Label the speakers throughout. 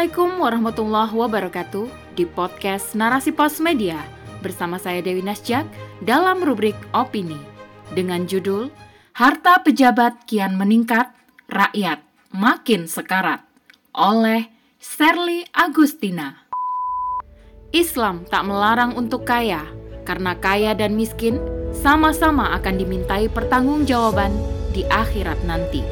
Speaker 1: Assalamualaikum warahmatullahi wabarakatuh di podcast Narasi Pos Media bersama saya Dewi Nasjak dalam rubrik Opini dengan judul Harta Pejabat Kian Meningkat, Rakyat Makin Sekarat oleh Serly Agustina. Islam tak melarang untuk kaya karena kaya dan miskin sama-sama akan dimintai pertanggungjawaban di akhirat nanti.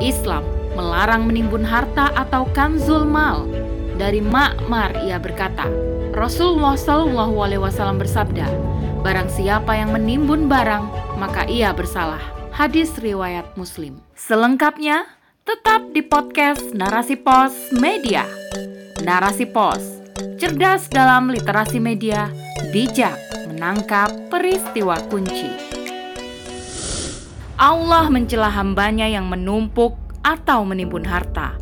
Speaker 1: Islam melarang menimbun harta atau kanzul mal. Dari Ma'mar ia berkata, Rasulullah Shallallahu Alaihi Wasallam bersabda, Barang siapa yang menimbun barang, maka ia bersalah. Hadis riwayat Muslim. Selengkapnya tetap di podcast Narasi Pos Media. Narasi Pos, cerdas dalam literasi media, bijak menangkap peristiwa kunci. Allah mencela hambanya yang menumpuk atau menimbun harta.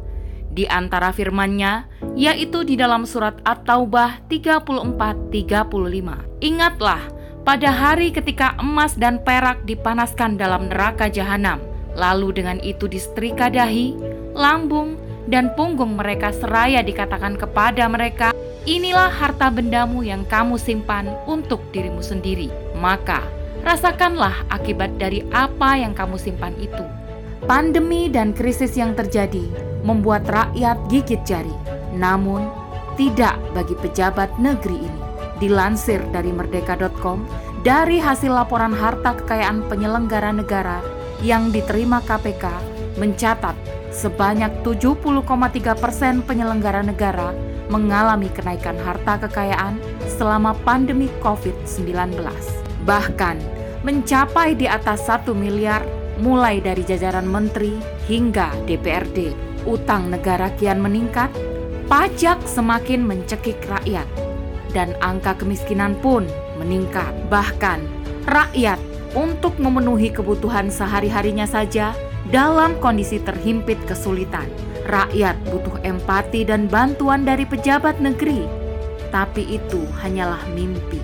Speaker 1: Di antara firman-Nya, yaitu di dalam surat At-Taubah 34-35. Ingatlah, pada hari ketika emas dan perak dipanaskan dalam neraka jahanam, lalu dengan itu disetrika dahi, lambung, dan punggung mereka seraya dikatakan kepada mereka, inilah harta bendamu yang kamu simpan untuk dirimu sendiri. Maka, rasakanlah akibat dari apa yang kamu simpan itu Pandemi dan krisis yang terjadi membuat rakyat gigit jari, namun tidak bagi pejabat negeri ini. Dilansir dari merdeka.com, dari hasil laporan harta kekayaan penyelenggara negara yang diterima KPK mencatat sebanyak 70,3 persen penyelenggara negara mengalami kenaikan harta kekayaan selama pandemi COVID-19. Bahkan mencapai di atas 1 miliar mulai dari jajaran menteri hingga DPRD. Utang negara kian meningkat, pajak semakin mencekik rakyat, dan angka kemiskinan pun meningkat. Bahkan, rakyat untuk memenuhi kebutuhan sehari-harinya saja dalam kondisi terhimpit kesulitan. Rakyat butuh empati dan bantuan dari pejabat negeri, tapi itu hanyalah mimpi.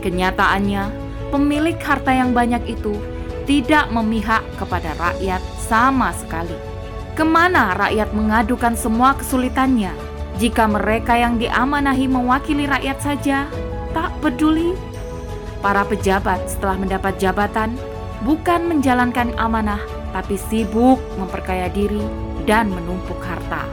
Speaker 1: Kenyataannya, pemilik harta yang banyak itu tidak memihak kepada rakyat sama sekali. Ke mana rakyat mengadukan semua kesulitannya jika mereka yang diamanahi mewakili rakyat saja tak peduli? Para pejabat setelah mendapat jabatan bukan menjalankan amanah, tapi sibuk memperkaya diri dan menumpuk harta.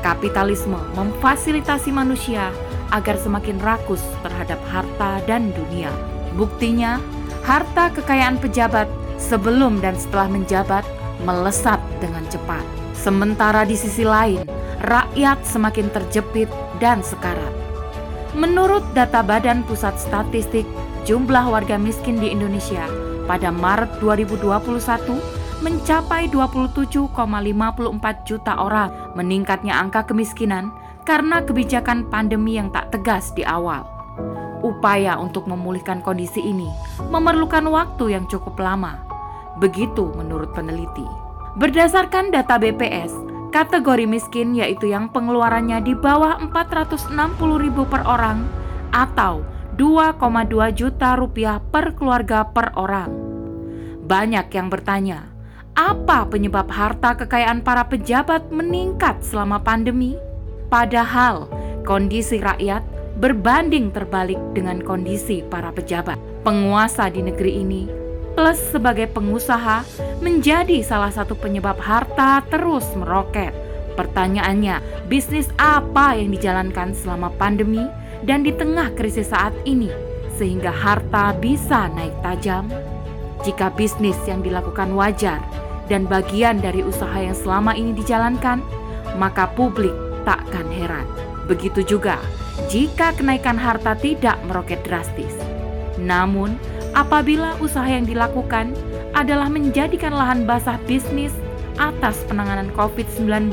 Speaker 1: Kapitalisme memfasilitasi manusia agar semakin rakus terhadap harta dan dunia. Buktinya, harta kekayaan pejabat sebelum dan setelah menjabat melesat dengan cepat. Sementara di sisi lain, rakyat semakin terjepit dan sekarat. Menurut data Badan Pusat Statistik, jumlah warga miskin di Indonesia pada Maret 2021 mencapai 27,54 juta orang. Meningkatnya angka kemiskinan karena kebijakan pandemi yang tak tegas di awal. Upaya untuk memulihkan kondisi ini memerlukan waktu yang cukup lama. Begitu menurut peneliti. Berdasarkan data BPS, kategori miskin yaitu yang pengeluarannya di bawah 460 ribu per orang atau 2,2 juta rupiah per keluarga per orang. Banyak yang bertanya, apa penyebab harta kekayaan para pejabat meningkat selama pandemi? Padahal kondisi rakyat berbanding terbalik dengan kondisi para pejabat. Penguasa di negeri ini plus sebagai pengusaha menjadi salah satu penyebab harta terus meroket. Pertanyaannya, bisnis apa yang dijalankan selama pandemi dan di tengah krisis saat ini sehingga harta bisa naik tajam? Jika bisnis yang dilakukan wajar dan bagian dari usaha yang selama ini dijalankan, maka publik takkan heran. Begitu juga jika kenaikan harta tidak meroket drastis. Namun, apabila usaha yang dilakukan adalah menjadikan lahan basah bisnis atas penanganan COVID-19,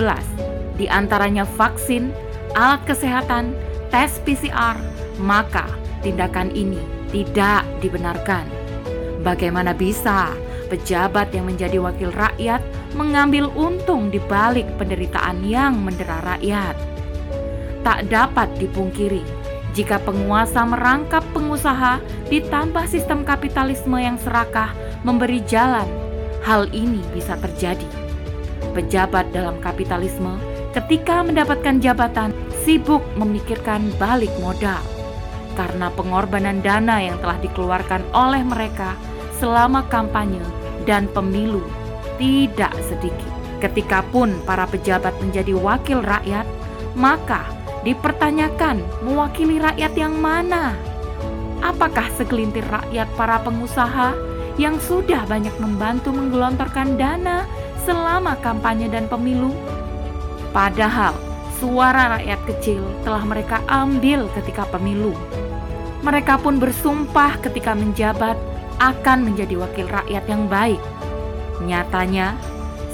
Speaker 1: di antaranya vaksin, alat kesehatan, tes PCR, maka tindakan ini tidak dibenarkan. Bagaimana bisa pejabat yang menjadi wakil rakyat mengambil untung di balik penderitaan yang mendera rakyat? Tak dapat dipungkiri jika penguasa merangkap pengusaha ditambah sistem kapitalisme yang serakah memberi jalan, hal ini bisa terjadi. Pejabat dalam kapitalisme ketika mendapatkan jabatan sibuk memikirkan balik modal karena pengorbanan dana yang telah dikeluarkan oleh mereka selama kampanye dan pemilu tidak sedikit. Ketika pun para pejabat menjadi wakil rakyat, maka dipertanyakan mewakili rakyat yang mana? Apakah segelintir rakyat para pengusaha yang sudah banyak membantu menggelontorkan dana selama kampanye dan pemilu? Padahal suara rakyat kecil telah mereka ambil ketika pemilu. Mereka pun bersumpah ketika menjabat akan menjadi wakil rakyat yang baik. Nyatanya,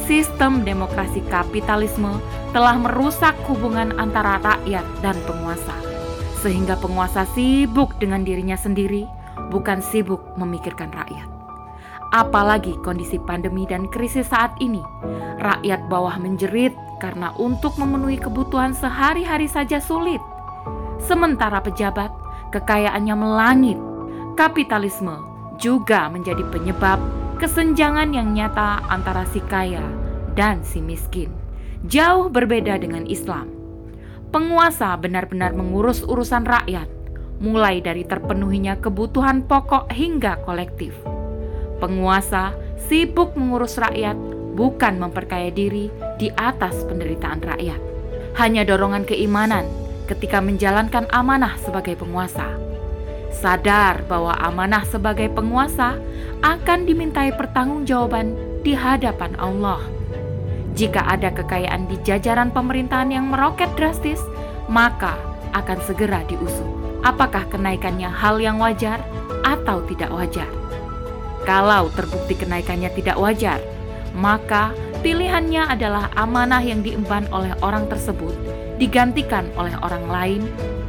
Speaker 1: sistem demokrasi kapitalisme telah merusak hubungan antara rakyat dan penguasa, sehingga penguasa sibuk dengan dirinya sendiri, bukan sibuk memikirkan rakyat. Apalagi kondisi pandemi dan krisis saat ini, rakyat bawah menjerit karena untuk memenuhi kebutuhan sehari-hari saja sulit. Sementara pejabat kekayaannya melangit. Kapitalisme juga menjadi penyebab kesenjangan yang nyata antara si kaya dan si miskin. Jauh berbeda dengan Islam. Penguasa benar-benar mengurus urusan rakyat, mulai dari terpenuhinya kebutuhan pokok hingga kolektif. Penguasa sibuk mengurus rakyat, bukan memperkaya diri di atas penderitaan rakyat. Hanya dorongan keimanan ketika menjalankan amanah sebagai penguasa sadar bahwa amanah sebagai penguasa akan dimintai pertanggungjawaban di hadapan Allah. Jika ada kekayaan di jajaran pemerintahan yang meroket drastis, maka akan segera diusut. Apakah kenaikannya hal yang wajar atau tidak wajar? Kalau terbukti kenaikannya tidak wajar, maka pilihannya adalah amanah yang diemban oleh orang tersebut digantikan oleh orang lain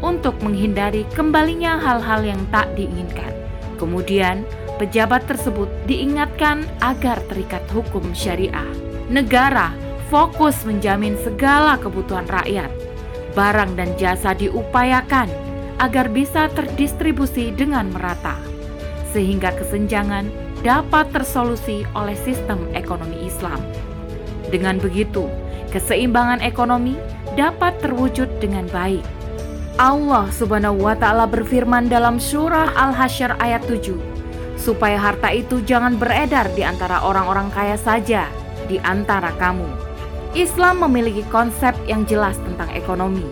Speaker 1: untuk menghindari kembalinya hal-hal yang tak diinginkan. Kemudian, pejabat tersebut diingatkan agar terikat hukum syariah. Negara fokus menjamin segala kebutuhan rakyat. Barang dan jasa diupayakan agar bisa terdistribusi dengan merata, sehingga kesenjangan dapat tersolusi oleh sistem ekonomi Islam. Dengan begitu, keseimbangan ekonomi dapat terwujud dengan baik. Allah Subhanahu wa taala berfirman dalam surah Al-Hasyr ayat 7, supaya harta itu jangan beredar di antara orang-orang kaya saja di antara kamu. Islam memiliki konsep yang jelas tentang ekonomi.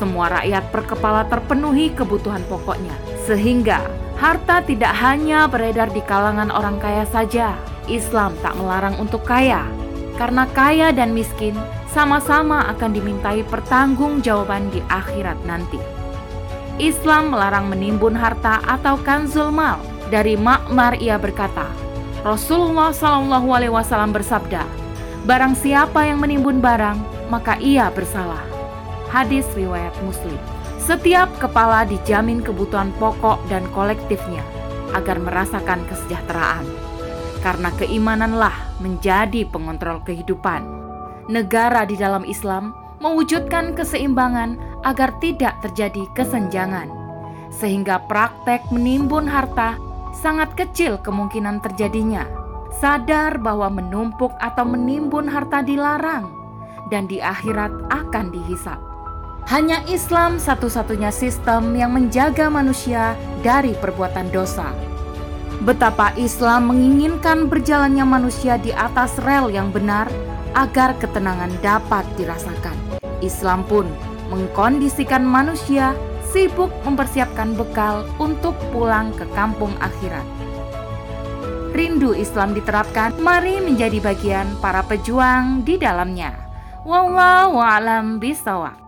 Speaker 1: Semua rakyat per kepala terpenuhi kebutuhan pokoknya, sehingga harta tidak hanya beredar di kalangan orang kaya saja. Islam tak melarang untuk kaya, karena kaya dan miskin sama-sama akan dimintai pertanggungjawaban di akhirat nanti. Islam melarang menimbun harta atau kanzul mal. Dari Makmar ia berkata, Rasulullah Shallallahu Alaihi Wasallam bersabda, Barang siapa yang menimbun barang, maka ia bersalah. Hadis riwayat Muslim. Setiap kepala dijamin kebutuhan pokok dan kolektifnya agar merasakan kesejahteraan. Karena keimananlah menjadi pengontrol kehidupan negara di dalam Islam mewujudkan keseimbangan agar tidak terjadi kesenjangan, sehingga praktek menimbun harta sangat kecil kemungkinan terjadinya. Sadar bahwa menumpuk atau menimbun harta dilarang, dan di akhirat akan dihisap. Hanya Islam satu-satunya sistem yang menjaga manusia dari perbuatan dosa. Betapa Islam menginginkan berjalannya manusia di atas rel yang benar agar ketenangan dapat dirasakan. Islam pun mengkondisikan manusia sibuk mempersiapkan bekal untuk pulang ke kampung akhirat. Rindu Islam diterapkan, mari menjadi bagian para pejuang di dalamnya. Wallahu a'lam bishawab.